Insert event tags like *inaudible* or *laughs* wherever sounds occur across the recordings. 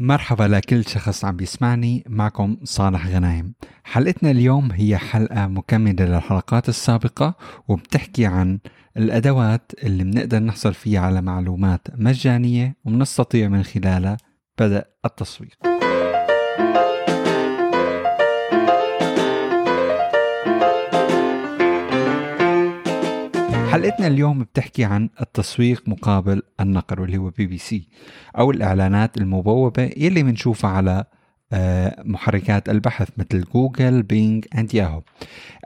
مرحبا لكل شخص عم بيسمعني معكم صالح غنايم. حلقتنا اليوم هي حلقة مكملة للحلقات السابقة وبتحكي عن الأدوات اللي بنقدر نحصل فيها على معلومات مجانية وبنستطيع من خلالها بدء التسويق حلقتنا اليوم بتحكي عن التسويق مقابل النقر واللي هو PPC أو الإعلانات المبوبة يلي بنشوفها على آه، محركات البحث مثل جوجل بينج أند ياهو.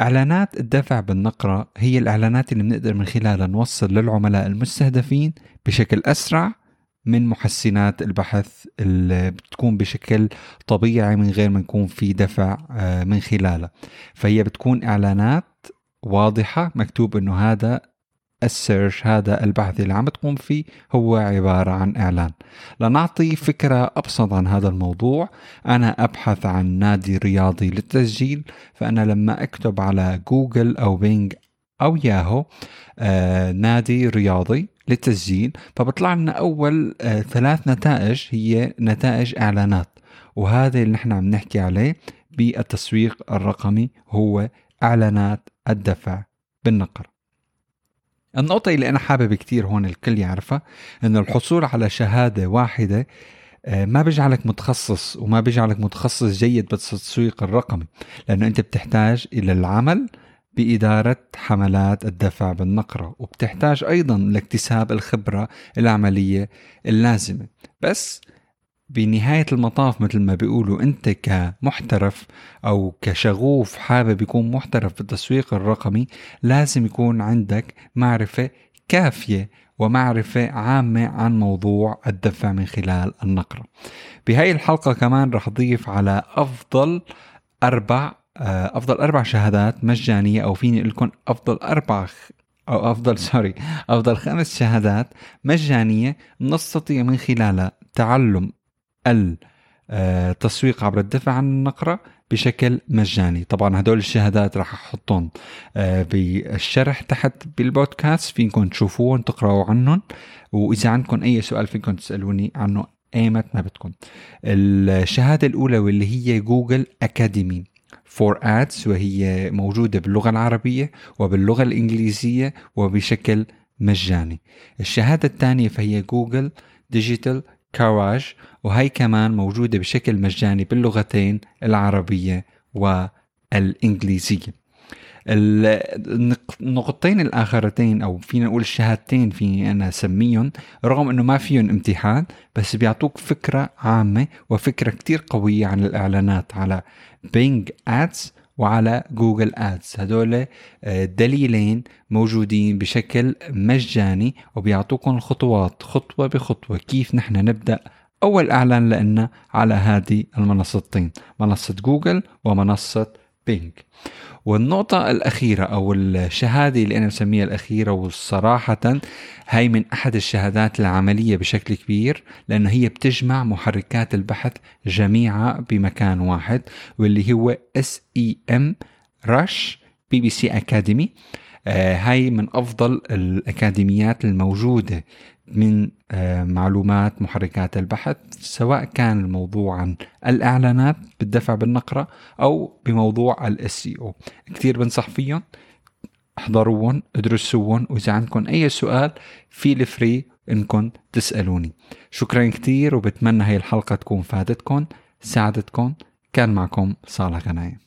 إعلانات الدفع بالنقرة هي الإعلانات اللي بنقدر من خلالها نوصل للعملاء المستهدفين بشكل أسرع من محسنات البحث اللي بتكون بشكل طبيعي من غير ما يكون في دفع آه، من خلالها. فهي بتكون إعلانات واضحة مكتوب إنه هذا ال search هذا البحث اللي عم تقوم فيه هو عبارة عن إعلان. لنعطي فكرة أبسط عن هذا الموضوع. أنا أبحث عن نادي رياضي للتسجيل فأنا لما أكتب على جوجل أو Bing أو ياهو آه نادي رياضي للتسجيل فبطلع لنا أول آه ثلاث نتائج هي نتائج إعلانات. وهذا اللي نحن عم نحكي عليه بالتسويق الرقمي هو إعلانات الدفع بالنقر. النقطة اللي أنا حابب كتير هون الكل يعرفها إنه الحصول على شهادة واحدة آه، ما بيجعلك متخصص وما بيجعلك متخصص جيد بالتسويق الرقمي لأنه أنت بتحتاج إلى العمل بإدارة حملات الدفع بالنقرة وبتحتاج أيضا لاكتساب الخبرة العملية اللازمة. بس بنهاية المطاف مثل ما بيقولوا أنت كمحترف أو كشغوف حابب يكون محترف في التسويق الرقمي لازم يكون عندك معرفة كافية ومعرفة عامة عن موضوع الدفع من خلال النقرة بهاي الحلقة كمان رح أضيف على أفضل أربع آه، أفضل أربع شهادات مجانية أو فيني أقول لكم أفضل أربع أو أفضل *laughs* سوري أفضل خمس شهادات مجانية نستطيع من خلالها تعلم التسويق عبر الدفع عن النقرة بشكل مجاني. طبعا هدول الشهادات راح أحطهم آه، بالشرح تحت بالبودكاست فيكم تشوفوهم تقرأوا عنهم. وإذا عندكم أي سؤال فيكم تسألوني عنه ايمت ما بدكم. الشهادة الأولى واللي هي Google Academy for Ads وهي موجودة باللغة العربية وباللغة الإنجليزية وبشكل مجاني. الشهادة الثانية فهي Google Digital Garage وهي كمان موجودة بشكل مجاني باللغتين العربية والإنجليزية. النقطتين الآخرتين أو فينا نقول الشهادتين فيني أنا أسميهم رغم أنه ما فيهم امتحان بس بيعطوك فكرة عامة وفكرة كتير قوية عن الإعلانات على Bing Ads وعلى Google Ads. هدول آه، دليلين موجودين بشكل مجاني وبيعطوكم الخطوات خطوة بخطوة كيف نحن نبدأ أول إعلان لنا على هذه المنصتين منصة جوجل ومنصة بينك. والنقطة الأخيرة أو الشهادة اللي أنا بسميها الأخيرة وصراحة هاي من أحد الشهادات العملية بشكل كبير لأنه هي بتجمع محركات البحث جميعها بمكان واحد واللي هو SEMrush Academy هاي من أفضل الأكاديميات الموجودة من آه، معلومات محركات البحث سواء كان الموضوع عن الإعلانات بالدفع بالنقرة أو بموضوع ال SEO كثير بنصح فيهم احضروهم ادرسوهم وإذا عندكم أي سؤال feel free إنكم تسألوني. شكرا كثير وبتمنى هاي الحلقة تكون فادتكم ساعدتكم كان معكم صالح غنايم